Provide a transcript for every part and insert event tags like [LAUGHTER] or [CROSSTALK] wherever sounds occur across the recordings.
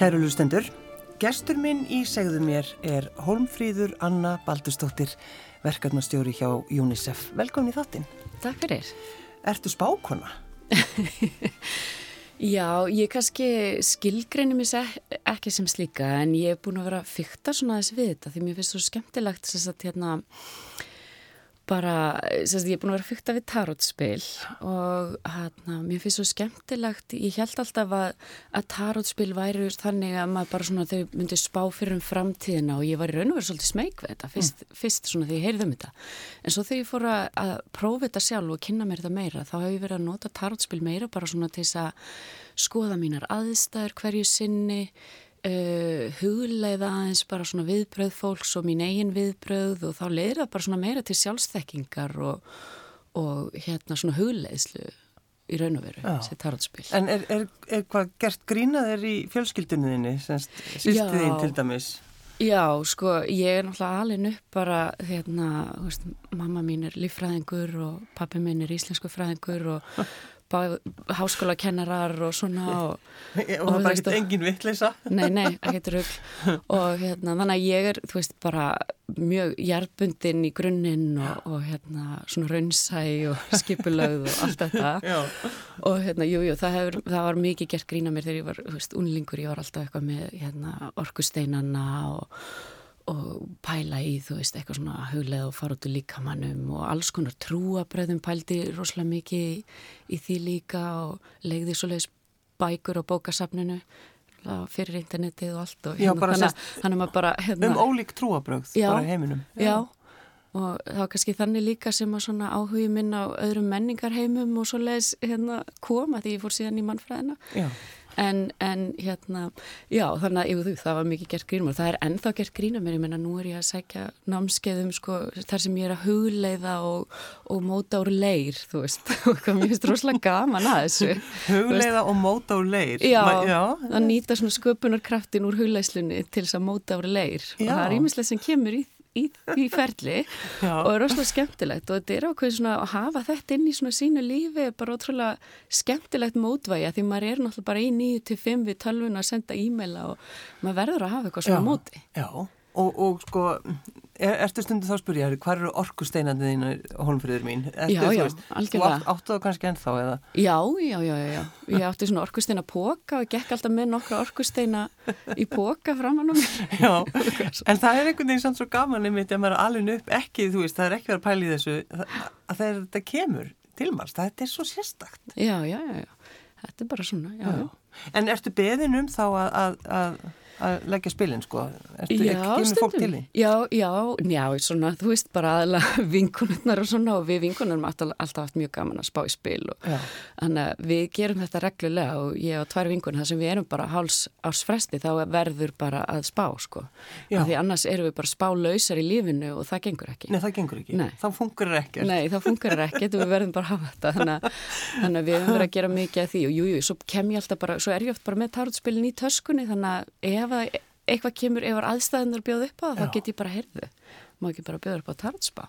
Kæru lustendur, gestur minn í segðu mér er Holmfríður Anna Baldustóttir, verkefnastjóri hjá UNICEF. Velkomin í þáttinn. Takk fyrir. Ertu spákona? [LAUGHS] Já, ég kannski skilgreinu mér ekki sem slíka en ég er búin að vera að fykta svona þess við þetta því mér finnst svo skemmtilegt þess að hérna bara, sérst, ég er búin að vera fyrta við tarotspil og hérna, mér finnst svo skemmtilegt, ég held alltaf að, að tarotspil væri þannig að maður bara svona, þau myndi spá fyrir um framtíðina og ég var í raun og verið svolítið smeg við þetta, fyrst, mm. fyrst svona þegar ég heyrði um þetta en svo þegar ég fór að, að prófa þetta sjálf og kynna mér þetta meira, þá hef ég verið að nota tarotspil meira bara svona til þess að skoða mínar aðstæður hverju sinni Uh, hugleiða aðeins bara svona viðbröð fólks og mín eigin viðbröð og þá leiðir það bara svona meira til sjálfsþekkingar og, og hérna svona hugleiðslu í raun og veru, þessi tarotspil En er, er, er hvað gert grínaðir í fjölskyldunniðinni, sýstiðinn til dæmis? Já, sko, ég er náttúrulega alveg upp bara, hérna, veist, mamma mín er líffræðingur og pappi mín er íslensku fræðingur og [LAUGHS] háskóla kennarar og svona [LAUGHS] og, og það er ekkert engin vittleisa [LAUGHS] Nei, nei, ekkert rögl [LAUGHS] og hérna, þannig að ég er, þú veist, bara mjög hjartbundin í grunninn og, og hérna, svona raunsæ og skipulögð og allt þetta. Já. og hérna, jújú, jú, það, hefur, það var mikið gert grína mér þegar ég var, þú veist, unlingur ég var alltaf eitthvað með, hérna, orkusteinana og og pæla í, þú veist, eitthvað svona huglega og fara út úr líkamannum og alls konar trúabröðum pældi rosalega mikið í, í því líka og legði svoleiðis bækur á bókasafninu fyrir internetið og allt og hérna, já, þannig, þannig að bara hérna, um ólík trúabröð bara heiminum. já. já, og það var kannski þannig líka sem að svona áhugi minn á öðrum menningarheimum og svoleiðis hérna, koma því ég fór síðan í mannfræðina. Já En, en hérna, já, þannig að yfir, það var mikið gert grínum og það er ennþá gert grínum mér, ég menna nú er ég að sækja námskeiðum sko þar sem ég er að hugleiða og, og móta úr leir, þú veist, [LAUGHS] og mér finnst rosalega gaman að þessu. Hugleiða og móta úr leir? Já, já, það nýta svona sköpunarkraftin úr hugleiðslunni til þess að móta úr leir já. og það er ímislega sem kemur í í því ferli Já. og er ótrúlega skemmtilegt og þetta er ákveð svona að hafa þetta inn í svona sínu lífi er bara ótrúlega skemmtilegt mótvægi því maður er náttúrulega bara í 9-5 við tölvun að senda e-maila og maður verður að hafa eitthvað svona Já. móti Já, og, og sko Er, ertu stundu þá að spyrja, hvað eru orkusteinandi þínu holmfriður mín? Ertu, já, já, algjörlega. Þú áttu það kannski ennþá eða? Já, já, já, já. Ég átti svona orkusteina póka og gekk alltaf með nokkra orkusteina í póka framann á mér. [LAUGHS] Já, [LAUGHS] en það er einhvern veginn sann svo gaman einmitt að maður alveg upp ekki, þú veist, það er ekki verið að pæli þessu, að þetta kemur til maður, þetta er svo sérstakt. Já, já, já, já. Þetta er bara svona, já. já. En ertu beðin um þá að, að, að að leggja spilin sko Ertu já, ekki kemur fólk til því? Já, já, já, svona, þú veist bara aðalega [LAUGHS] vinkunarnar og svona og við vinkunarum alltaf, alltaf haft mjög gaman að spá í spil og þannig að við gerum þetta reglulega og ég og tvær vinkunar þar sem við erum bara háls ás fresti þá verður bara að spá sko af því annars erum við bara spálausar í lífinu og það gengur ekki. Nei, það gengur ekki. Nei. Þá funkur það ekkert. Nei, þá funkur það ekkert og við verðum bara að hafa þetta þannig að, þannig að við verið að gera mikið af því og jújú, jú, svo kem ég alltaf bara, svo er ég oft bara með tarotspilin í töskunni þannig að ef ef eitthvað kemur, ef aðstæðunar bjóð upp á það, þá get ég bara heyrðu má ekki bara bjóða upp á tarotspá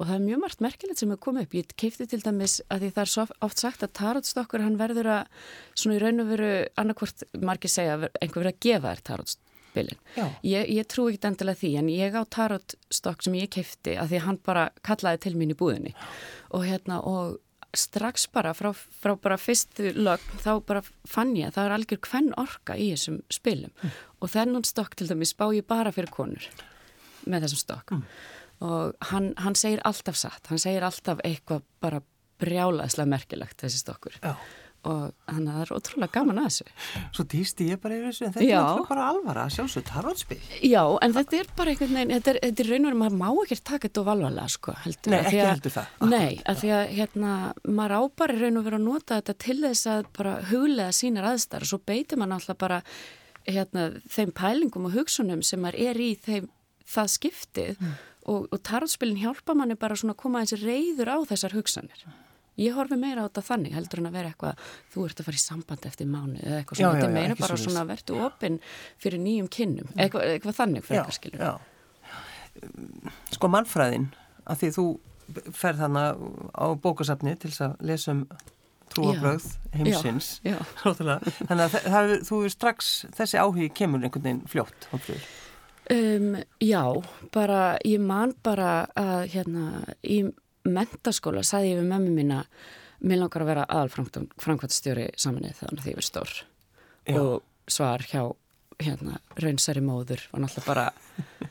og það er mjög margt merkilegt sem hefur komið upp. Ég keipti til dæmis að því það er svo oft sagt að tarotstokkur hann verður að svona í raun og veru annarkvort margir segja einhver verið að gefa þér tarotspilin. Ég, ég trú ekki endilega því en ég á tarotstokk sem ég keipti að því hann bara kallaði til mín í búðinni. Og hérna og strax bara frá, frá bara fyrstu lögn þá bara fann ég að það er algjör hvern orka í þessum spilum mm. og þennan stokk til dæmis spá ég bara fyrir konur með þessum stokk mm. og hann, hann segir alltaf satt, hann segir alltaf eitthvað bara brjálaðslega merkilegt þessi stokkur Já og að það er ótrúlega gaman að þessu. Svo týsti ég bara yfir þessu en þetta Já. er bara alvara að sjálfsög tarotspil. Já, en þetta er bara einhvern veginn þetta er, þetta er raun og verið, maður má ekki taka þetta of alvarlega sko, heldur. Nei, ekki að, heldur það. Nei, af því að hérna, maður ábari raun og verið að nota þetta til þess að bara huglega sínar aðstæðar og svo beitir maður alltaf bara hérna, þeim pælingum og hugsunum sem maður er í þeim, það skiptið. Mm. og, og tarotspilin hjálpa manni bara svona að koma eins reyður á þessar hugsanir Ég horfi meira á þetta þannig heldur en að vera eitthvað þú ert að fara í samband eftir mánu eða eitthvað svona, þetta er meira bara svona að verðu opinn fyrir nýjum kynnum, eitthvað, eitthvað þannig fyrir eitthvað skilur. Já, sko mannfræðin, að því þú ferð þannig á bókasafni til þess að lesa um trúabröð heimsins. Já, [LAUGHS] já. Þannig að það, þú er strax, þessi áhugi kemur einhvern veginn fljótt, hóflur. Um, já, bara, ég man bara að hérna í mentaskóla sagði ég við mömmu mína mér langar að vera aðalframkvæmstjóri saminnið þannig að því ég verð stór já. og svar hjá hérna raunsari móður var náttúrulega bara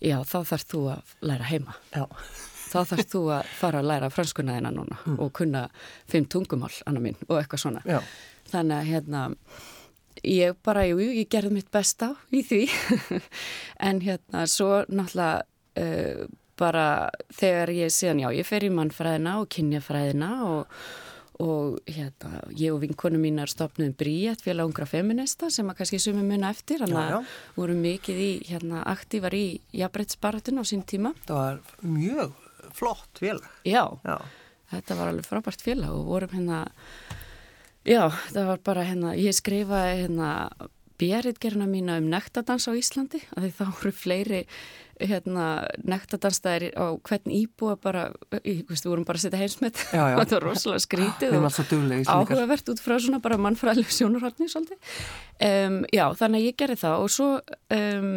já, þá þarf þú að læra heima. Já þá þarfst þú að fara að læra franskunnaðina núna mm. og kunna fimm tungumál, annar mín, og eitthvað svona. Já. Þannig að hérna, ég bara, jú, ég gerði mitt besta í því, [LAUGHS] en hérna, svo náttúrulega uh, bara þegar ég síðan, já, ég fer í mannfræðina og kynjafræðina og og hérna, ég og vinkonum mín er stopnum Bríett félag ungra feminista sem að kannski sumi munna eftir. Þannig að voru mikið í, hérna, aktívar í jafnbrettsbaratun á sín tíma. Það var mjög flott félag. Já, já, þetta var alveg frábært félag og vorum hérna, já, það var bara hérna, ég skrifaði hérna björritgerna mína um nektadans á Íslandi, af því þá voru fleiri hérna nektadansstæðir á hvern íbúa bara, við vorum bara að setja heimsmet. Og [LAUGHS] þetta var rosalega skrítið og áhugavert út frá svona bara mannfræðileg sjónurhaldni svolítið. Um, já, þannig að ég gerði það og svo um,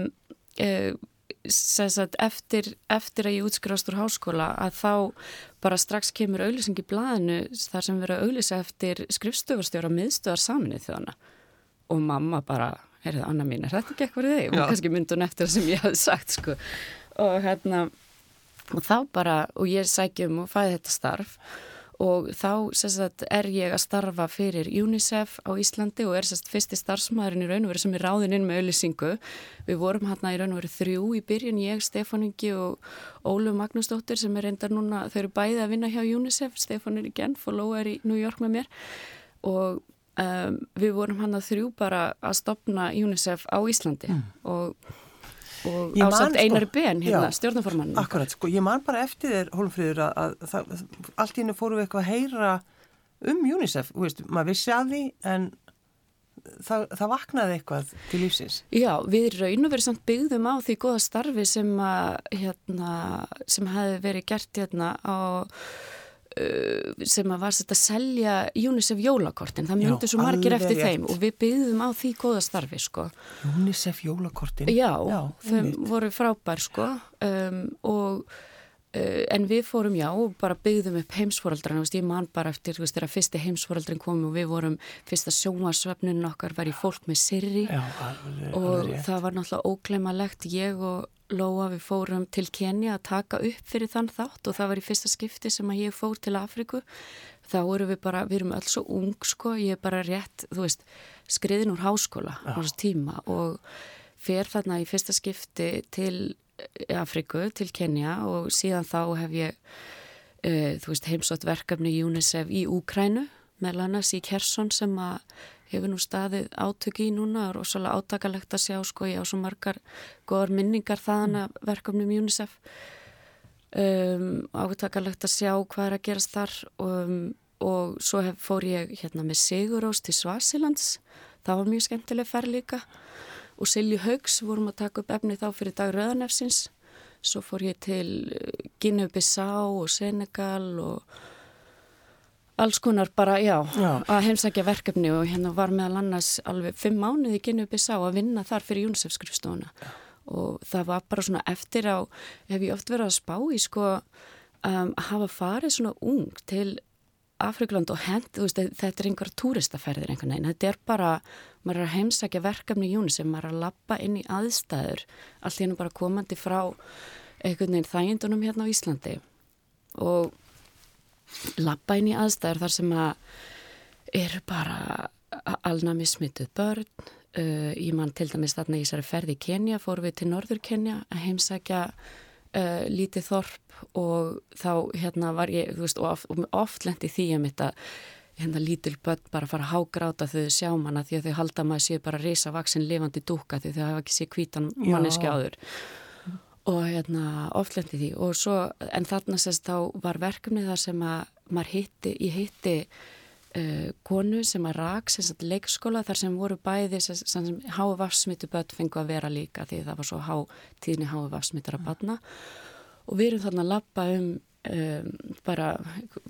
um, sagt, eftir, eftir að ég útskrifast úr háskóla að þá bara strax kemur auðlýsing í blæðinu þar sem verið að auðlýsa eftir skrifstöfarstjóra miðstöðar saminnið þjóðana og mamma bara, heyrðu Anna mín, er þetta ekki eitthvað þig? Og kannski myndi hún eftir það sem ég hafði sagt sko. Og hérna og þá bara, og ég sækjum og fæði þetta starf. Og þá sagt, er ég að starfa fyrir UNICEF á Íslandi og er sagt, fyrsti starfsmæðurinn í raun og veru sem er ráðinn inn með auðlisingu. Við vorum hérna í raun og veru þrjú í byrjun, ég, Stefaningi og Ólu Magnúsdóttir sem er reyndar núna, þau eru bæði að vinna hjá UNICEF, Stefan er í Genf og Lóa er í New York með mér. Og um, við vorum hann að þrjú bara að stopna UNICEF á Íslandi mm. og og ásamt sko, einari ben hérna, stjórnaformann Akkurat, sko, ég man bara eftir þér Hólmfríður að, að, að allt í hennu fóru við eitthvað að heyra um UNICEF, veist, maður vissi að því en það, það vaknaði eitthvað til lífsins Já, við raun og verið samt byggðum á því goða starfi sem að hérna, sem hefði verið gert hérna á sem að var sett að selja UNICEF jólakortin, það myndi svo margir eftir rétt. þeim og við byggðum á því góða starfi sko. UNICEF jólakortin? Já, já þau voru frábær sko um, og uh, en við fórum já og bara byggðum upp heimsforaldrarna, ég man bara eftir veist þegar fyrsti heimsforaldrin kom og við vorum fyrsta sjónvarsvefnun okkar var í fólk með sirri. Já, alveg, og alveg það var náttúrulega óglemalegt ég og Lóa við fórum til Kenya að taka upp fyrir þann þátt og það var í fyrsta skipti sem að ég fór til Afriku. Þá erum við bara, við erum alls svo ung sko, ég er bara rétt, þú veist, skriðin úr háskóla á þessu tíma og fer þarna í fyrsta skipti til Afriku, til Kenya og síðan þá hef ég, uh, veist, heimsótt verkefni UNICEF í Úkrænu, meðal annars í Kersson sem að hefur nú staðið átöki í núna. Og rosalega átakalegt að sjá sko ég á svo margar góðar minningar þaðan að verkefnum UNICEF. Um, átakalegt að sjá hvað er að gerast þar um, og svo hef, fór ég hérna með Sigurós til Svasilands það var mjög skemmtileg ferð líka og Silju Haugs vorum að taka upp efni þá fyrir dag Röðanefsins svo fór ég til Guinea-Bissá og Senegal og alls konar bara, já, já. að heimsækja verkefni og hérna var meðal annars alveg fimm mánuði í Gynubis á að vinna þar fyrir UNICEF skrifstofuna og það var bara svona eftir á, hef ég oft verið að spá í sko um, að hafa farið svona ung til Afrikland og hend, veist, þetta er einhver túristaferðir einhvern veginn, þetta er bara maður er að heimsækja verkefni í UNICEF, maður er að lappa inn í aðstæður, allt hérna bara komandi frá einhvern veginn þægindunum hérna á Íslandi og lappa inn í aðstæður þar sem að eru bara alnami smituð börn. Uh, ég man til dæmis þarna í þessari ferði í Kenya fóru við til Norður Kenya að heimsækja uh, lítið þorp og þá hérna var ég veist, oft, oft lendi því mitt að hérna lítil börn bara fara að hágráta þau sjá manna því að þau halda maður séu bara reysa vaksin lifandi dúka því þau hafa ekki séð kvítan manneski áður. Og hérna oflendi því. Og svo en þarna sérst þá var verkefni þar sem að maður hitti, ég hitti uh, konu sem að rak sérst leikskóla þar sem voru bæði hái vaffsmittu börn fengu að vera líka því það var svo há tíðni hái vaffsmittur að batna. Og við erum þarna að lappa um um, bara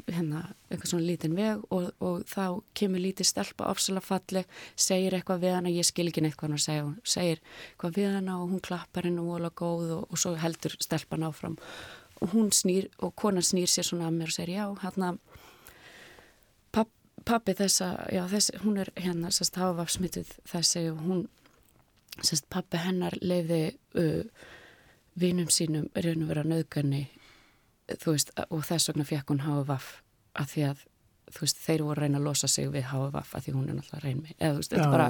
hérna, eitthvað svona lítinn veg og, og þá kemur lítið stelpa ofsalega falleg, segir eitthvað við hana ég skil ekki neitt hvað hann segja hún segir eitthvað við hana og hún klappar henni og vola góð og, og svo heldur stelpan áfram. Og hún snýr og konan snýr sér svona að mér og segir já, hérna pappi þessa, já þessi, hún er hérna sérst hafa smittuð þessi og hún sérst pappi hennar leiði uh, vinum sínum og vera nöðganni þú veist, og þess vegna fekk hún HVF að því að þú veist, þeir voru að reyna að losa sig við HVF að því hún er náttúrulega reyn mig eða þú veist, þetta bara,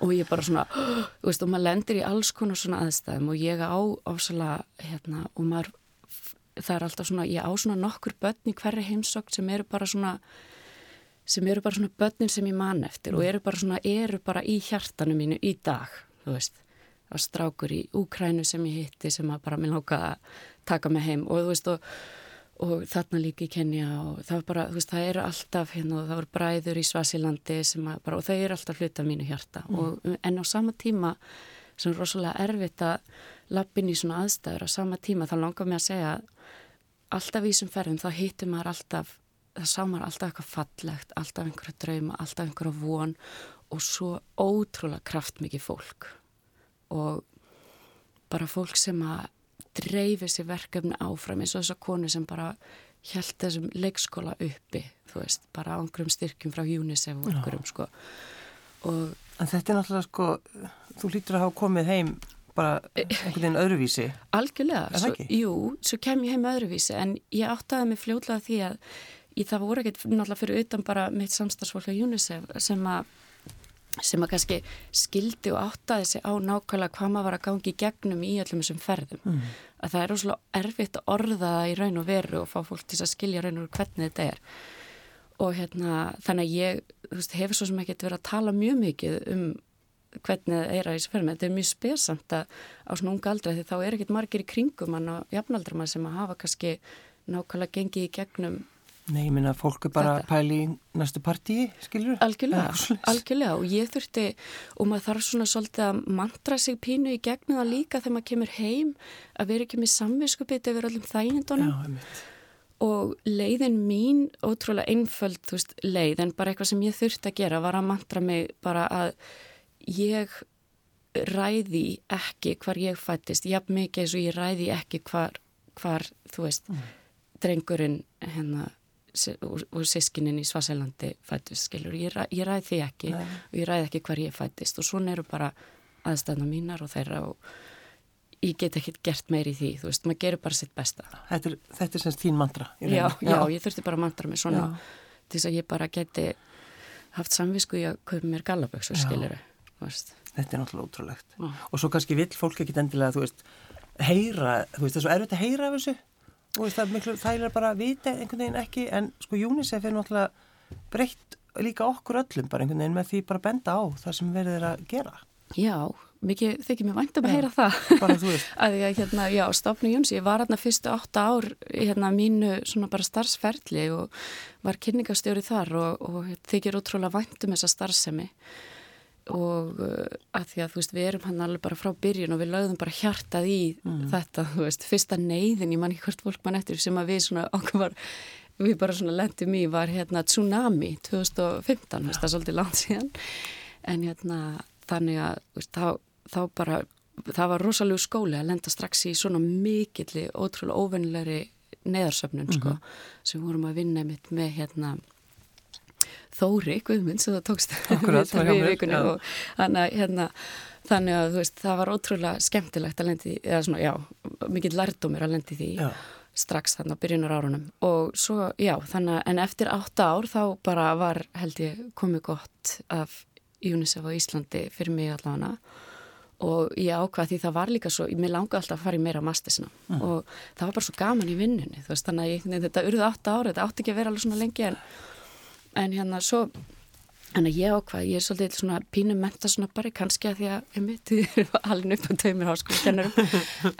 og ég bara svona [GASPS] þú veist, og maður lendir í alls konar svona aðstæðum og ég á ásala hérna, og maður, það er alltaf svona ég á svona nokkur börn í hverju heimsókt sem eru bara svona sem eru bara svona börnin sem ég man eftir og eru bara svona, eru bara í hjartanu mínu í dag, þú veist að strákur í Úkrænu sem ég hitti sem að bara mér lóka að taka mig heim og þú veist og, og þarna líka í Kenya og það var bara, þú veist, það eru alltaf hérna og það voru bræður í Svasilandi sem að bara, og þau eru alltaf hluta mínu hjarta mm. og en á sama tíma sem er rosalega erfitt að lappin í svona aðstæður á sama tíma þá langar mér að segja að alltaf í þessum ferðum þá hittum maður alltaf það sá maður alltaf eitthvað fallegt alltaf einhverja drauma, alltaf einhverja von og svo ótrúlega kraftmikið fólk. Og bara fólk sem að dreifi sér verkefni áfram eins og þessar konu sem bara held þessum leikskóla uppi þú veist, bara á einhverjum styrkjum frá UNICEF og einhverjum sko. Og En þetta er náttúrulega sko þú lítur að hafa komið heim bara einhvern veginn öðruvísi. Algjörlega, svo, jú, svo kem ég heim öðruvísi en ég áttaði mig fljóðlega því að ég, það voru ekkert náttúrulega fyrir utan bara mitt samstagsfólk á UNICEF sem að sem að kannski skildi og áttaði sig á nákvæmlega hvað maður var að gangi í gegnum í öllum þessum ferðum. Mm. Að það er óslulega erfitt að orða það í raun og veru og fá fólk til að skilja raun og veru hvernig þetta er. Og hérna þannig að ég veist, hefur svo sem ekki verið að tala mjög mikið um hvernig það er að þessu ferðum. Þetta er mjög spesamt að á svona unga aldra því þá er ekkit margir í kringum hann og jafnaldra mann sem að hafa kannski nákvæmlega gengið í gegnum Nei, ég minna að fólk er bara að pæli í næstu partíi, skilur? Algjörlega, algjörlega og ég þurfti og maður þarf svona svolítið að mantra sig pínu í gegnum það líka þegar maður kemur heim að vera ekki með samvinskupið yfir öllum þægindunum og leiðin mín, ótrúlega einföld þú veist, leið en bara eitthvað sem ég þurfti að gera var að mantra mig bara að ég ræði ekki hvar ég fættist, jafn mikið eins og ég ræði ekki hvar, hvar þú veist, mm. drengurinn hérna og sískinin í Svaselandi fættist, skilur, ég, ræ, ég ræð því ekki Nei. og ég ræð ekki hver ég fættist og svona eru bara aðstæðna mínar og þeirra og ég get ekki gert meir í því, þú veist, maður gerur bara sitt besta. Þetta er, þetta er semst þín mantra? Já, já, já, ég þurfti bara mantra mig svona já. til þess að ég bara geti haft samvisku í að kaupa mér gallaböksu, skilur Þetta er náttúrulega ótrúlegt já. og svo kannski vill fólk ekki endilega, þú veist heyra, þú veist, það er svo erfitt að heyra af þessu og það er miklu þægilega bara að vita einhvern veginn ekki en sko UNICEF er náttúrulega breytt líka okkur öllum bara einhvern veginn með því bara benda á það sem verður að gera. Já, mikið þykir mér vænt um að heyra það. Bara þú veist. [LAUGHS] að ég, hérna, já, stofnu Jóns, ég var hérna fyrstu átta ár hérna mínu svona bara starfsferðli og var kynningastjóri þar og, og þykir ótrúlega vænt um þessa starfsemi og uh, að því að þú veist við erum hann alveg bara frá byrjun og við lögðum bara hjartað í mm. þetta þú veist, fyrsta neyðin, ég man ekki hvort fólk mann eftir sem að við svona okkur var við bara svona lendum í var hérna tsunami 2015, veist, það er svolítið langt síðan en hérna þannig að veist, þá, þá bara það var rosalega skóli að lenda strax í svona mikilli, ótrúlega óvennilegri neðarsöfnun mm -hmm. sko, mhm. sem vorum að vinna mitt með hérna Þóri Guðmund sem það tókst [LAUGHS] Akkurat, við vikunni og hana, hérna, þannig að veist, það var ótrúlega skemmtilegt að lendi eða svona, já, mikið lærdómir að lendi því já. strax þannig að byrjunar árunum og svo, já, þannig að en eftir átta ár þá bara var held ég komið gott af UNICEF á Íslandi fyrir mig allavega. Og ég ákvað því það var líka svo, mér langaði alltaf að fara í meira mastisina mm. og það var bara svo gaman í vinnunni, þannig að ég, þetta urði átta ára, þetta átti ekki að vera alveg svona lengi en en hérna svo Þannig að ég ákvað, ég er svolítið svona pínum mentasnöppari kannski að því að [LAUGHS] ég myndi alveg upp á taumir háskóla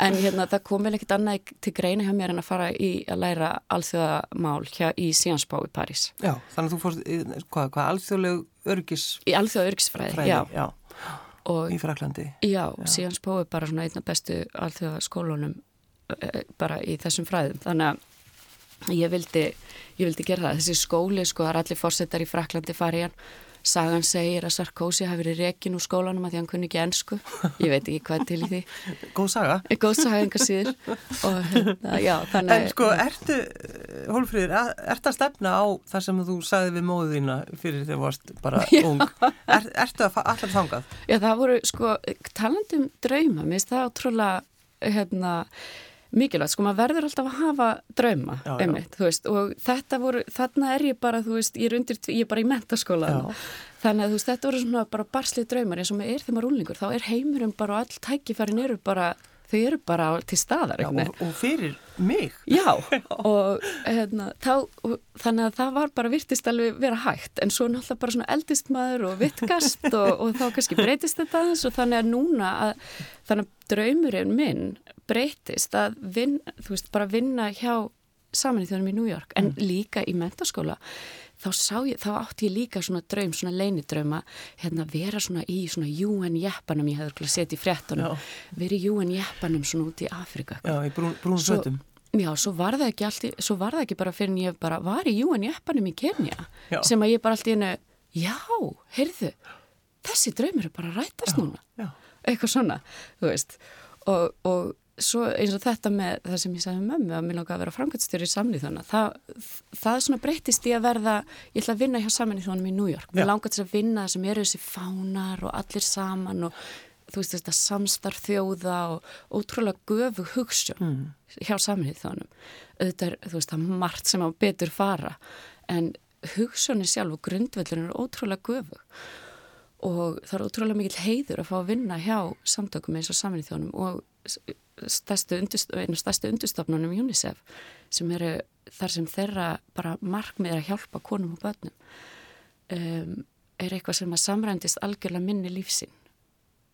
en hérna það kom vel ekkert annað til greina hjá mér en að fara í að læra alþjóðamál hjá í Síansbá í París. Já, þannig að þú fórst, hvað, hvað alþjóðleg örgis? Í alþjóða örgisfræði, Fræði, já. já. Og, í Fraklandi? Já, já. Síansbá er bara svona einna bestu alþjóðaskólunum eh, bara í þessum fræðum, þannig að ég vildi, ég vildi gera það þessi skóli sko, það er allir fórsetar í Fraklandi farið hann Sagan segir að Sarkozy hafi verið rekin úr skólanum að því hann kunni ekki ennsku. Ég veit ekki hvað til í því. Góð saga. Góð saga enga síður. Og, hérna, já, þannig, en sko, ertu, Hólfríður, ertu að stefna á þar sem þú sagði við móðu þína fyrir þegar þú varst bara ung? Er, ertu að allar þangað? Já, það voru, sko, talandum drauma, mér finnst það ótrúlega, hérna, mikilvægt, sko maður verður alltaf að hafa drauma, já, einmitt, já. þú veist og þetta voru, þarna er ég bara, þú veist ég er undir, ég er bara í mentaskóla þannig að þú veist, þetta voru svona bara barslið draumar eins og maður er þegar maður er úlingur, þá er heimurum bara og all tækifærin eru bara þau eru bara til staðar já, og, og fyrir mig. Já, [LAUGHS] og hérna, þá, og, þannig að það var bara virtist alveg vera hægt en svo náttúrulega bara svona eldist maður og vitkast og, og þá kannski breytist þetta aðeins og þannig að núna að, þannig að draumurinn minn breytist að vin, veist, bara vinna hjá saman í þjónum í New York en mm. líka í mentaskóla þá, ég, þá átti ég líka svona draum, svona leinidrauma hérna vera svona í svona UN-jeppanum, ég hefði sett í frettunum verið í UN-jeppanum svona út í Afrika Já, í brún, brún sötum Já, svo var það ekki alltaf, svo var það ekki bara fyrir en ég bara var í UN-jeppanum í Kenya já. sem að ég bara alltaf innu já, heyrðu þessi draumur er bara rætast já, núna já. eitthvað svona, þú veist og, og svo eins og þetta með það sem ég sagði með mömmu að mér langar að vera framkvæmstjóri í samlið þannig það, það svona breytist í að verða ég ætla að vinna hjá saman í þónum í New York. Mér langar til að vinna sem eru þessi fánar og allir saman og þú veist þetta samstarf þjóða og ótrúlega göfu hugssjón mm. hjá saman í þónum auðvitað er þú veist það margt sem á betur fara en hugssjóni sjálf og grundvöldin eru ótrúlega göfu og það er ótrúlega mikil heiður að fá að vinna hjá samtökum eins og saman í þónum og stærstu, einu stærstu undurstofnunum UNICEF sem eru þar sem þeirra bara markmið er að hjálpa konum og börnum um, er eitthvað sem að samrændist algjörlega minni lífsinn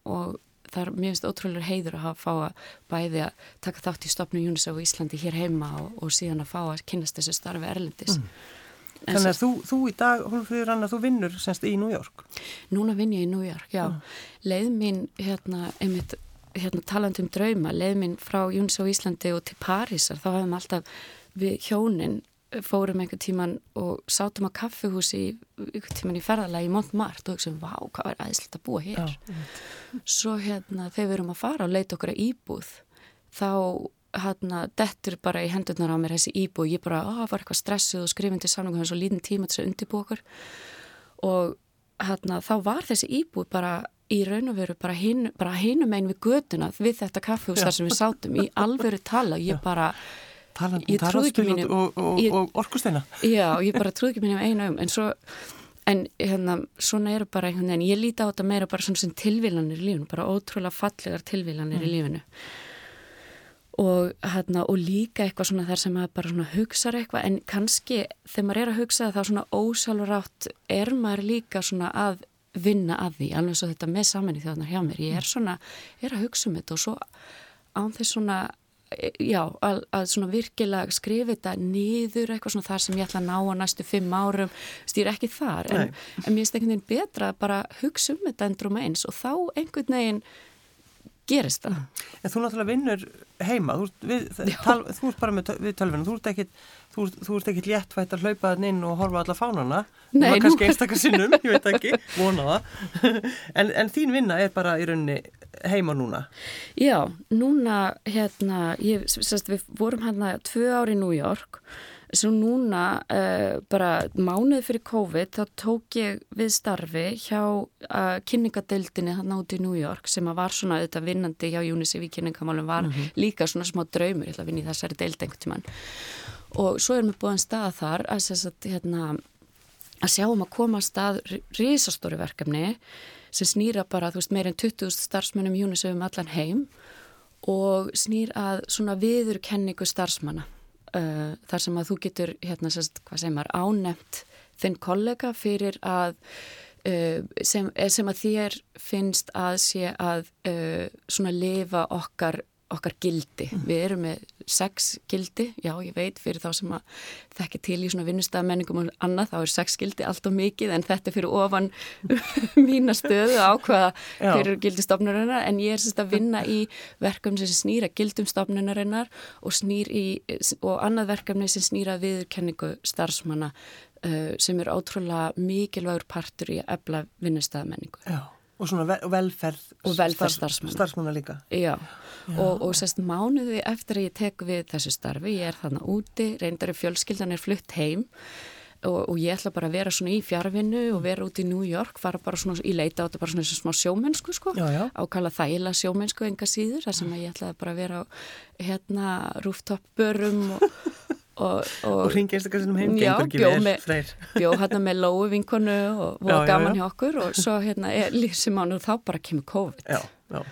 og það er mjög ótrúlega heiður að hafa fá að bæði að taka þátt í stopnu UNICEF og Íslandi hér heima og, og síðan að fá að kynast þessu starfi erlendis mm. Þannig að þú, þú í dag, Hólfríður Anna, þú vinnur semst í New York Núna vinn ég í New York, já mm. Leið mín hérna, einmitt hérna, talandum drauma, leið minn frá Júns á Íslandi og til Parísar, þá hafðum alltaf við hjónin fórum einhver tíman og sátum á kaffihúsi einhver tíman í ferðalagi í Montmartre og hugsaum, vá, hvað er aðeinslega að búa hér Já. svo hérna, þegar við erum að fara og leita okkar að íbúð þá hérna, dettur bara í hendurnar á mér þessi íbúð, ég bara, á, var eitthvað stressuð og skrifindi samlingum, þannig að svo lítinn tíma til þess að undirbú okkur og hérna, þá var þessi íbúð bara í raun og veru bara, hin, bara hinum einn við göduna við þetta kaffehús þar sem við sátum í alveru tala. Ég bara Talan, ég trúði ekki mínum og, og, og, og orkusteina. Já, ég bara trúði ekki mínum einu um en svo en hérna, svona eru bara einhvern veginn, ég líti á þetta meira bara svona sem tilvílanir í lífinu, bara ótrúlega fallegar tilvílanir mm. í lífinu. Og hérna, og líka eitthvað svona þar sem maður bara svona hugsaður eitthvað. En kannski þegar maður er að hugsa það þá svona ósálfurátt er maður líka svona að vinna að því, alveg svo þetta með saminni þjóðnar hjá mér, ég er svona er að hugsa um þetta og svo án þess svona já, að, að svona virkilega skrifa þetta niður eitthvað svona þar sem ég ætla að ná á næstu fimm árum, stýr ekki þar. En, en mér finnst einhvern veginn betra að bara hugsa um þetta endrum eins og þá einhvern veginn gerist það. En þú náttúrulega vinnur heima, þú ert, við, tal, þú ert bara með, við tölvinu, þú ert ekkit þú, þú ert ekkit léttvægt að hlaupa þann inn og horfa alla fánana, Nei, það var kannski einstakar sinnum, ég veit ekki, [LAUGHS] vona það [LAUGHS] en, en þín vinna er bara í rauninni heima núna? Já, núna hérna, ég, sérst, við vorum hérna tvö ári í New York Svo núna, uh, bara mánuð fyrir COVID, þá tók ég við starfi hjá uh, kynningadeildinni hann áti í New York sem var svona auðvitað vinnandi hjá UNICEF í kynningamálum var mm -hmm. líka svona smá draumur, ég ætla að vinna í þessari deild einhvern tíman. Og svo erum við búin stað þar að, að, hérna, að sjá um að koma stað risastóri verkefni sem snýra bara, þú veist, meirinn 20 starfsmennum UNICEF um allan heim og snýr að svona viðurkenningu starfsmanna. Uh, þar sem að þú getur, hérna, sérst, hvað segir maður, ánefnt þinn kollega fyrir að uh, sem, sem að þér finnst að sé að uh, svona lifa okkar okkar gildi. Mm. Við erum með sex gildi, já ég veit fyrir þá sem að þekki til í svona vinnustafmenningum og annað, þá er sex gildi allt og mikið en þetta er fyrir ofan [LAUGHS] mína stöðu ákvaða fyrir gildi stofnurinnar en ég er sérst að vinna í verkefni sem snýra gildum stofnurinnar og, og annað verkefni sem snýra viðurkenningu starfsmanna uh, sem er ótrúlega mikilvægur partur í að ebla vinnustafmenningu. Já og svona velferð og velferð starfsmanna. starfsmanna líka. Já, já. Og, og sérst mánuði eftir að ég tek við þessu starfi ég er þannig úti, reyndar í fjölskyldan er flutt heim og, og ég ætla bara að vera svona í fjárvinnu og vera út í New York, fara bara svona í leita á þetta bara svona smá sjómennsku sko. Ákala þægila sjómennsku enga síður þar sem ég ætla bara að vera á hérna rooftop börum og [LAUGHS] og, og, og ringi einstaklega sem heim vel freyr. bjó hérna með lóu vinkonu og voru gaman hjá okkur og svo hérna er lífsimánu og þá bara kemur COVID. Já, já.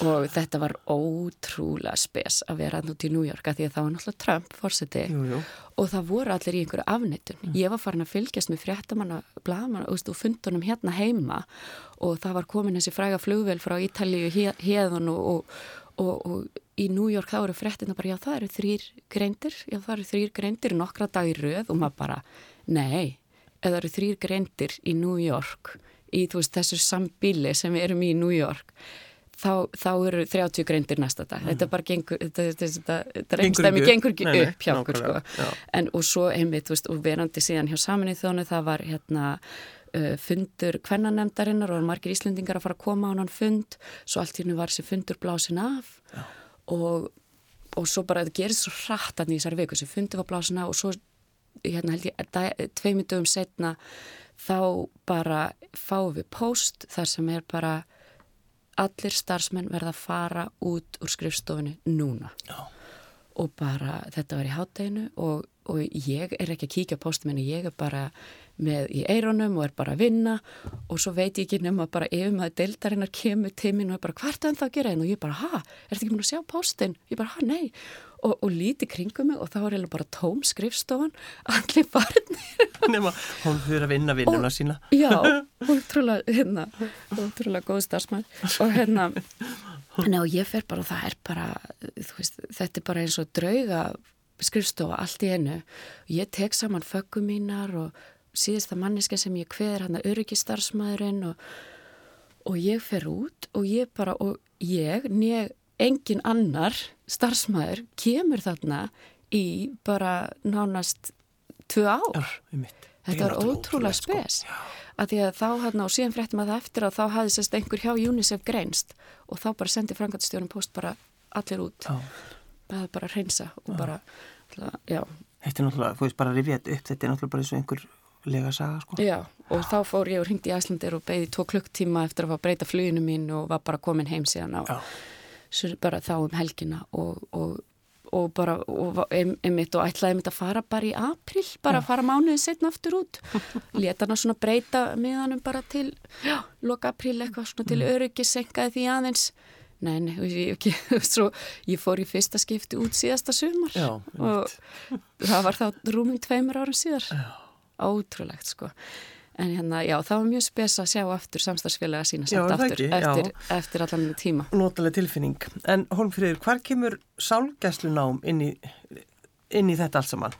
og þetta var ótrúlega spes að vera hann út í New York að því að það var náttúrulega Trump fórseti og það voru allir í einhverju afnettun mm. ég var farin að fylgjast með fréttamanna blaman og fundunum hérna heima og það var komin þessi fræga flugvel frá Ítalíu hérðun og, og, og, og í New York þá eru frettina bara já það eru þrýr greindir, já það eru þrýr greindir nokkra dagir rauð og maður bara nei, eða eru þrýr greindir í New York í veist, þessu sambíli sem við erum í New York þá, þá eru 30 greindir næsta dag, þetta bara gengur þetta, þetta, þetta reynstæmi gengur ekki upp. hjá okkur sko. en og svo einmitt, veist, og verandi síðan hjá saminni þónu það var hérna fundur kvennanemdarinnar og margir íslendingar að fara að koma á hann fund, svo allt í hennu var þessi fundur blásin af. Já. Og, og svo bara þetta gerist svo hratt að nýjasari viku. Sem fundi var blásina og svo hérna held ég tveimur dögum setna þá bara fáum við post þar sem er bara allir starfsmenn verða að fara út úr skrifstofinu núna. Já. og bara þetta var í hátteginu og, og ég er ekki að kíkja postum en ég er bara með í eironum og er bara að vinna og svo veit ég ekki nema bara ef maður deildarinnar kemur tímin og er bara hvert er það að gera einn og ég bara ha, er þetta ekki múin að sjá postin? Ég bara ha, nei. Og, og líti kringum mig og þá er bara tóm skrifstofan, [LAUGHS] allir barnir Nefna, hún fyrir að vinna vinnuna og, sína. Já, [LAUGHS] hún trúlega hérna, hún trúlega góð starfsmæl og hérna og ég fer bara og það er bara veist, þetta er bara eins og drauga skrifstofa allt í enu og ég tek saman föggum mínar og síðasta manniska sem ég hveður hann að öryggistarfsmæðurinn og, og ég fer út og ég bara, og ég, nýg engin annar starfsmæður kemur þarna í bara nánast tvö ár. Já, Þetta var ótrúlega sko. spes. Að því að þá hann á síðan fréttum að það eftir að þá hafði sérst einhver hjá UNICEF greinst og þá bara sendi frangatstjórnum post bara allir út. Það er bara að reynsa og já. bara, já. Þetta er náttúrulega, þú veist bara að rifja þetta upp, þetta er náttúrulega bara eins og einhver lega saga sko. Já, og þá fór ég og ringdi í Æslandir og beði tvo klukktíma eftir að fá breyta fluginu mín og var bara komin heim síðan á bara þá um helgina og, og, og bara og, einmitt og ætlaði einmitt að fara bara í april bara að fara mánuðið setna aftur út. [LAUGHS] Leta hana svona breyta miðanum bara til já, loka april eitthvað svona til mm. öryggi senkaði því aðeins. Nei, nei, ég, ekki, [LAUGHS] svo, ég fór í fyrsta skipti út síðasta sumar Já, og það var þá rúmum tveimur árum síðar. Já ótrúlegt sko. En hérna, já, það var mjög spes að sjá aftur samstagsfélaga sína samt aftur ekki, eftir, eftir allan tíma. Nótalega tilfinning. En Holmfríður, hvar kemur sálgæslunám inn í, inn í þetta allt saman?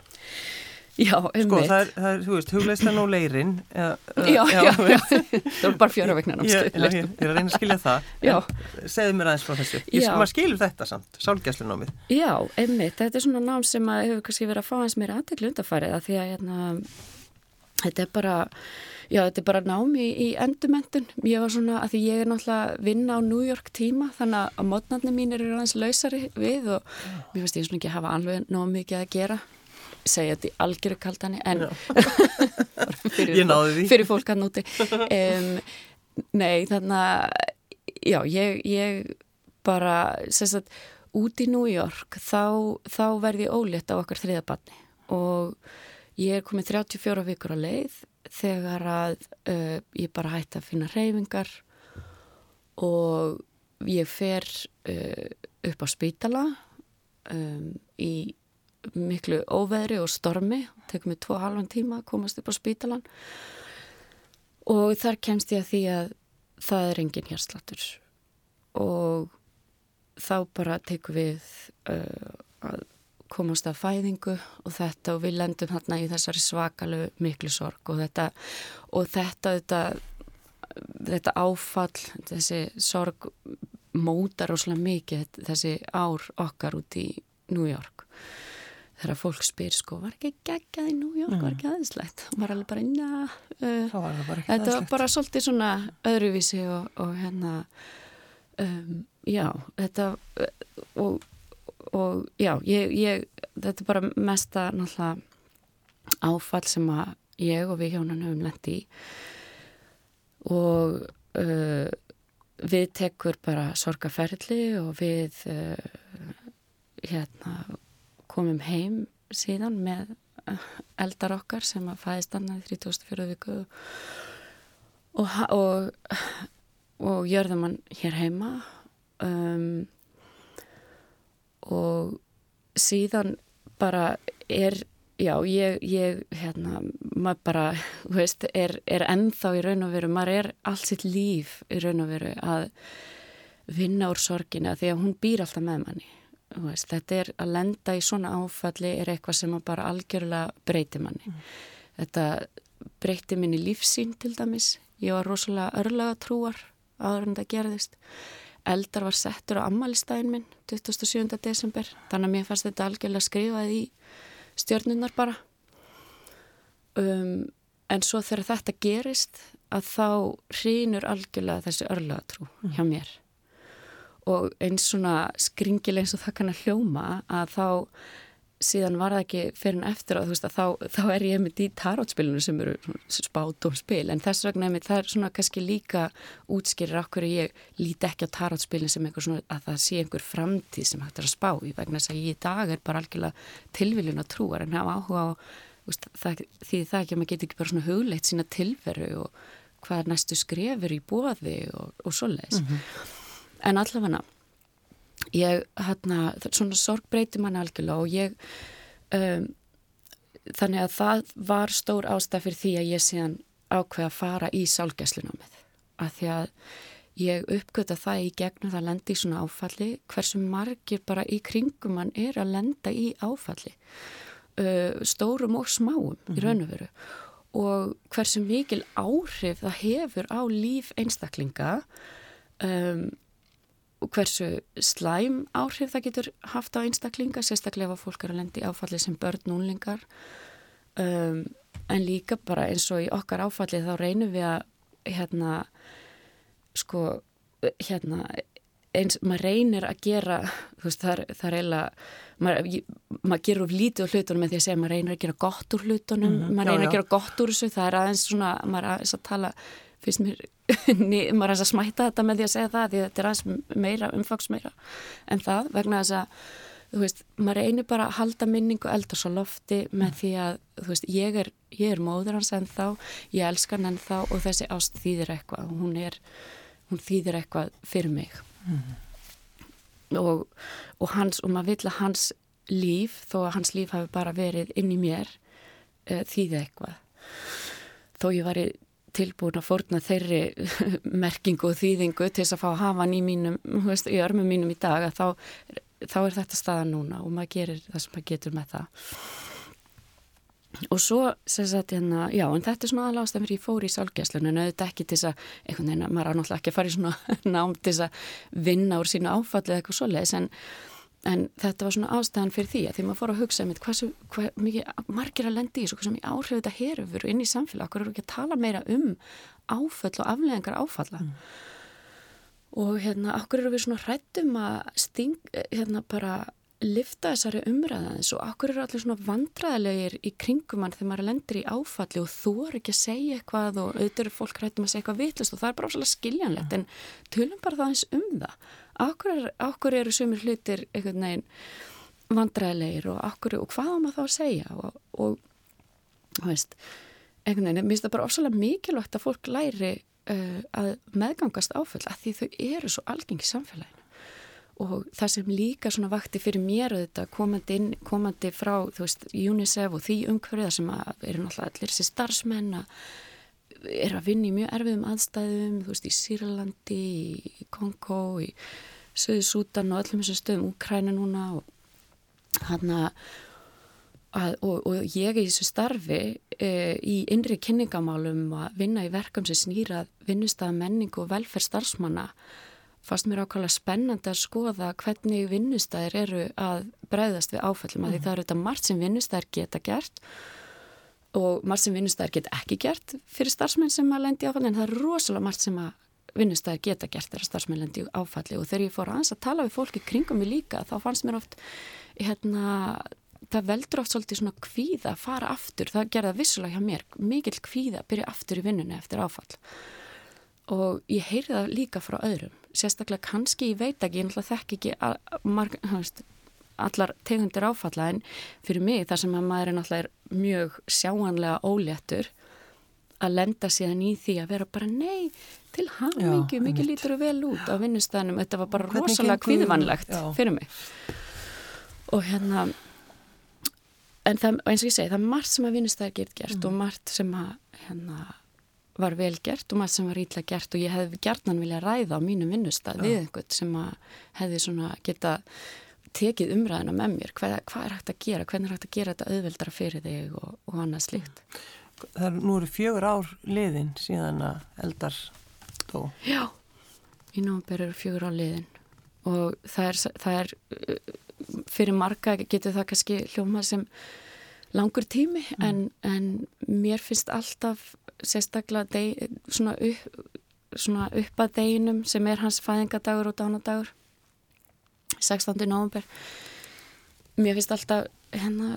Já, um sko, það er, það er, þú veist, hugleistan og leirin já, já, já, já, [LAUGHS] það er bara fjöra vegna ég, er að reyna að skilja það. [LAUGHS] Segðu mér aðeins frá þessu. Ég sko, maður skilur þetta samt, sálgæslunámið. Já, einmitt, þetta er svona nám sem að hefur kannski verið að fá hans meira aðteglu undarfærið að því að hérna þetta er bara, já þetta er bara námi í, í endumendun, ég var svona að því ég er náttúrulega að vinna á New York tíma þannig að mótnarnir mín eru aðeins lausari við og mér finnst ég svona ekki að hafa alveg nóg mikið að gera. Segja þetta í algjöru kaldani en [LAUGHS] fyrir, fyrir fólk að núti um, nei þannig að já ég, ég bara sagt, út í New York þá, þá verði ólétt á okkar þriðabanni og Ég er komið 34 vikur á leið þegar að uh, ég bara hætti að finna reyfingar og ég fer uh, upp á spítala um, í miklu óveðri og stormi, tekum við tvo halvan tíma að komast upp á spítalan og þar kemst ég að því að það er engin hérslatur og þá bara tekum við uh, að komast að fæðingu og þetta og við lendum hérna í þessari svakalu miklu sorg og þetta og þetta, þetta, þetta áfall, þessi sorg mótar óslega mikið þessi ár okkar út í New York. Þegar fólk spyr sko, var ekki geggjað í New York, mm. var ekki aðeinslegt? Og maður alveg bara, njá uh, þetta var bara svolítið svona öðruvísi og, og hérna um, já, þetta og og já, ég, ég, þetta er bara mesta náttúrulega áfall sem að ég og við hjónan höfum lendi í. Og uh, við tekur bara sorgaferðli og við uh, hérna komum heim síðan með eldar okkar sem að fæðist annað 34 viku. Og, og, og gjörðum hann hér heima. Um og síðan bara er, já, ég, ég hérna, maður bara, [LAUGHS] þú veist, er, er ennþá í raun og veru, maður er allt sitt líf í raun og veru að vinna úr sorgina því að hún býr alltaf með manni. Veist, þetta er að lenda í svona áfalli er eitthvað sem bara algjörlega breyti manni. Mm. Þetta breyti minni lífsín til dæmis. Ég var rosalega örlaga trúar áður en það gerðist eldar var settur á ammælistæðin minn 27. desember þannig að mér fannst þetta algjörlega skrifað í stjörnunar bara um, en svo þegar þetta gerist að þá hrýnur algjörlega þessi örlaðatrú mm. hjá mér og eins svona skringileg eins og það kann að hljóma að þá síðan var það ekki fyrir en eftir að, veist, að þá, þá er ég með í tarotspilinu sem eru spát og spil en þess vegna er það er svona kannski líka útskýrir okkur að ég líti ekki á tarotspilinu sem einhver svona að það sé einhver framtíð sem hægt er að spá í vegna þess að ég í dag er bara algjörlega tilviljun að trúa en hafa áhuga á veist, það, því það ekki að maður geti ekki bara svona hugleitt sína tilveru og hvað næstu skrefur í bóði og, og svoleiðis mm -hmm. en allavega ég, hérna, svona sorg breyti manni algjörlega og ég um, þannig að það var stór ástæð fyrir því að ég síðan ákveða að fara í sálgæslunámið að því að ég uppgötta það í gegnum það lendi í svona áfalli hversu margir bara í kringum mann er að lenda í áfalli uh, stórum og smáum mm -hmm. í mhm. raun og veru og hversu mikil áhrif það hefur á líf einstaklinga um, hversu slæm áhrif það getur haft á einstaklinga, sérstaklega ef fólk er að lendi áfalli sem börn núlingar um, en líka bara eins og í okkar áfalli þá reynum við að hérna sko hérna eins, maður reynir að gera þú veist það er, eiginlega maður, maður gerur of lítið á hlutunum en því að segja maður reynir að gera gott úr hlutunum. Mm, maður reynir já, já. að gera gott úr þessu, það er aðeins svona maður aðeins að tala finnst mér, [LAUGHS] maður er að smæta þetta með því að segja það því að þetta er aðeins meira, umfags meira en það vegna þess að, þú veist, maður reynir bara að halda minningu eldars á lofti með mm. því að, þú veist, ég er, ég er móður hans en þá, ég elskar hann en þá og þessi ást þýðir eitthvað, hún er, hún þýðir eitthvað fyrir mig mm. og, og hans, og maður vil að hans líf, þó að hans líf hafi bara verið inn í mér, uh, þýði eitthvað þó ég var í tilbúin að forna þeirri [LAUGHS] merkingu og þýðingu til þess að fá að hafa hann í mínum, veist, í örmum mínum í dag að þá, þá er þetta staða núna og maður gerir það sem maður getur með það. Og svo sem sagt hérna, já en þetta er svona aðlást en fyrir ég fór í sálgæslun en auðvitað ekki til þess að, einhvern veginn, maður er náttúrulega ekki að fara í svona [LAUGHS] nám til þess að vinna úr sínu áfallið eitthvað svoleiðis en en þetta var svona ástæðan fyrir því að því maður fór að hugsa um hvað, hvað mikið margir að lendi í þessu, sem í áhrif þetta herfur inn í samfélag, hvað eru ekki að tala meira um áföll og afleðingar áfalla mm. og hérna, okkur eru við svona hrættum að sting, hérna bara lifta þessari umræðans og okkur eru allir svona vandræðilegir í kringumann þegar maður lendir í áfalli og þú er ekki að segja eitthvað og auðvitað eru fólk hrættum að segja eitthvað vitlust og það er bara svolítið skiljanlegt mm. en tölum bara það eins um það Akkur, akkur eru sumir hlutir einhvern veginn vandræðilegir og, akkur, og hvað á maður þá að segja? Og, og veist, einhvern veginn, mér finnst það bara ofsalega mikilvægt að fólk læri uh, að meðgangast áföll að því þau eru svo algengi samfélaginu. Og það sem líka svona vakti fyrir mér þetta komandi, inn, komandi frá þú veist UNICEF og því umhverfiða sem eru náttúrulega allir þessi starfsmenn að er að vinna í mjög erfiðum aðstæðum, þú veist, í Sýrlandi, í Kongo, í Söðu Sútan og öllum þessum stöðum, Úkræna núna og, hann að og, og ég í þessu starfi e, í innri kynningamálum að vinna í verkum sem snýra vinnustæða menningu og velferð starfsmanna fannst mér ákvæmlega spennandi að skoða hvernig vinnustæðir eru að breyðast við áfællum, mm. að því það eru þetta margt sem vinnustæðir geta gert og margt sem vinnustæðir geta ekki gert fyrir starfsmenn sem að lendi áfalli en það er rosalega margt sem að vinnustæðir geta gert þegar starfsmenn lendi áfalli. Og þegar ég fór aðeins að tala við fólki kringum mig líka þá fannst mér oft hérna, það veldur oft svolítið svona kvíða að fara aftur, það gerða vissulega hjá mér. Mikil kvíða að byrja aftur í vinnunni eftir áfall. Og ég heyri það líka frá öðrum. Sérstaklega kannski, ég veit ekki, ég náttúrulega þekk ekki að, marg, veist, allar tegundir áfalla. En fyrir mig þar sem að maður er náttúrulega mjög sjáanlega óléttur að lenda síðan í því að vera bara nei, til hamingi, mikið lítur vel út á vinnustæðinum, þetta var bara Hvernig rosalega kvíðvannlegt fyrir mig. Og hérna en það, eins og ég segi, það er margt sem að vinnustæðir gert gert mm. og margt sem að hérna var vel gert og margt sem var ítla gert og ég hefði gertnan vilja ræða á mínum vinnustæð við einhvern sem að hefði svona geta tekið umræðina með mér. Hvað, hvað er hægt að gera, hvernig er hægt að gera þetta auðveldara fyrir þig og, og annað slíkt Það er nú eru fjögur ár liðin síðan að eldar þó Já, í nógumber eru fjögur ár liðin og það er, það er fyrir marga getur það kannski hljóma sem langur tími mm. en, en mér finnst alltaf sérstaklega deg, svona, upp, svona upp að deginum sem er hans fæðingadagur og dánadagur 16. november mér finnst alltaf hérna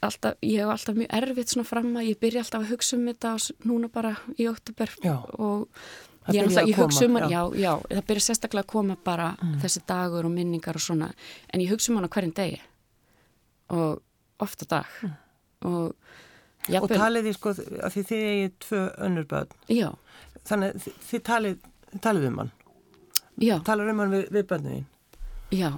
alltaf, ég hef alltaf mjög erfitt svona fram að ég byrja alltaf að hugsa um þetta og núna bara í oktober og ég, alltaf, ég hugsa um hann, já. já, já, það byrja sérstaklega að koma bara mm. þessi dagur og minningar og svona en ég hugsa um hann á hverjum degi og ofta dag mm. og. Og talið því sko, af því þið eigið tvö önnur börn. Já. Þannig þið talið, talið um hann. Já. Talið um hann við, við börnuðin. Já,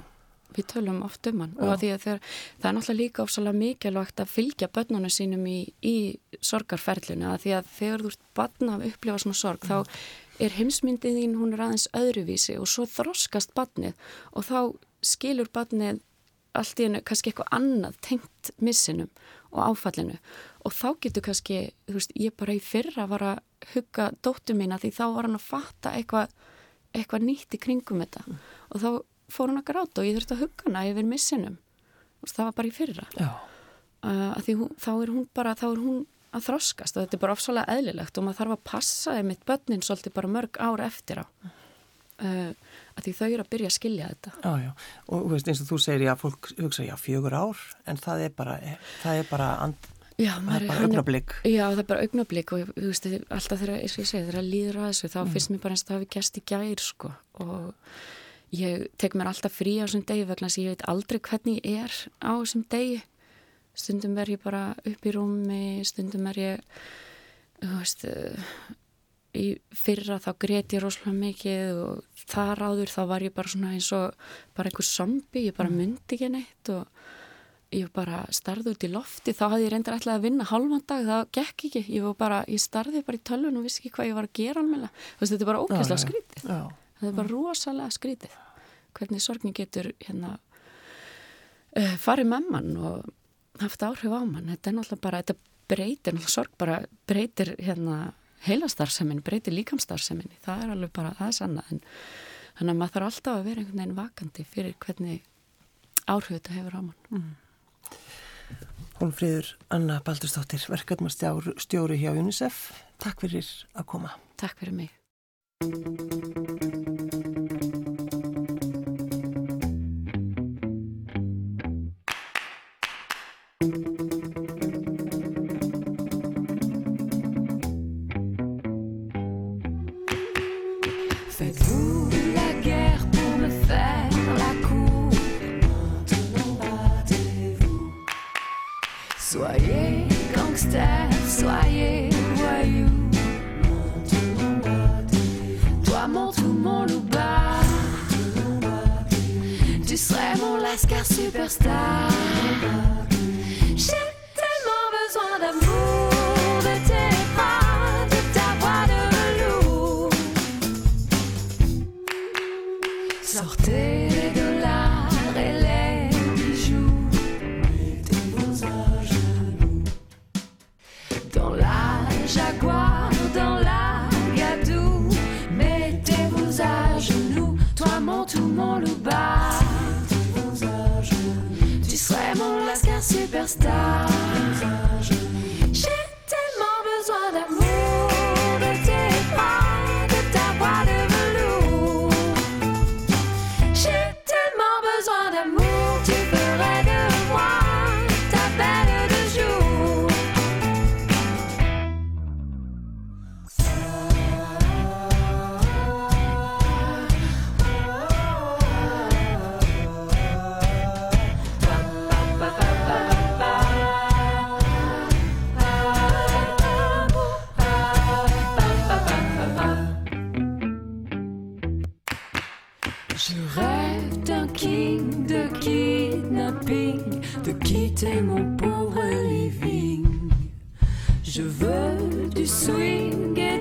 við tölum oft um hann. Já. Og þegar, þegar, það er náttúrulega líka ofsalega mikilvægt að fylgja börnunum sínum í, í sorgarferlinu. Að því að þegar þú ert barn að upplifa svona sorg, Já. þá er heimsmyndið þín, hún er aðeins öðruvísi og svo þroskast barnið og þá skilur barnið allt í hennu kannski eitthvað annað tengt missinum og áfallinu og þá getur kannski, þú veist, ég bara í fyrra var að hugga dóttu mína því þá var hann að fatta eitthvað eitthva nýtt í kringum þetta mm. og þá fór hann að gráta og ég þurfti að hugga hana yfir missinum. Og það var bara í fyrra. Uh, hún, þá er hún bara þá er hún að þroskast og þetta er bara ofsalega eðlilegt og maður þarf að passa þeim mitt börnin svolítið bara mörg ára eftir á. Uh, að því þau eru að byrja að skilja þetta. Já, já, og veist, eins og þú segir já, fólk hugsa já, fjögur ár en það er bara, það er bara and, Já, það er bara augnablík Já, það er bara augnablík og þú veist, alltaf þegar ég segi, þegar það líður að þessu þá mm. finnst mér bara eins og það hafi gæst í gæri sko. og ég tek mér alltaf frí á þessum degi vegna þess að ég veit aldrei hvernig ég er á þessum degi. Stundum er ég bara upp í rúmi stundum er ég þú veist í fyrra þá greti ég rosalega mikið og þar áður þá var ég bara svona eins og bara einhver zombi, ég bara mm. myndi ekki neitt og ég bara starði út í lofti, þá hafði ég reyndar alltaf að vinna halvan dag, það gekk ekki. Ég, bara, ég starði bara í tölvun og vissi ekki hvað ég var að gera alveg, þetta er bara ókvæmslega skrítið. Já. þetta er bara rosalega skrítið hvernig sorgin getur hérna uh, farið með mann og haft áhrif á mann þetta er náttúrulega bara, þetta breytir sorg bara breytir hérna heilastarfsemin, breytir líkamstarfsemin það er alveg bara, það er sanna en þannig að maður þarf alltaf að vera einhvern veginn vakandi fyrir hvernig áhrif þetta hefur á mann mm. Hólfríður Anna Baldurstóttir, verkefnastjóri hjá UNICEF. Takk fyrir að koma. Takk fyrir mig. soyez voyous. Toi, mon tout, mon loup Tu serais mon lascar superstar. de kidnapping, de quitter mon pauvre living. Je veux du swing et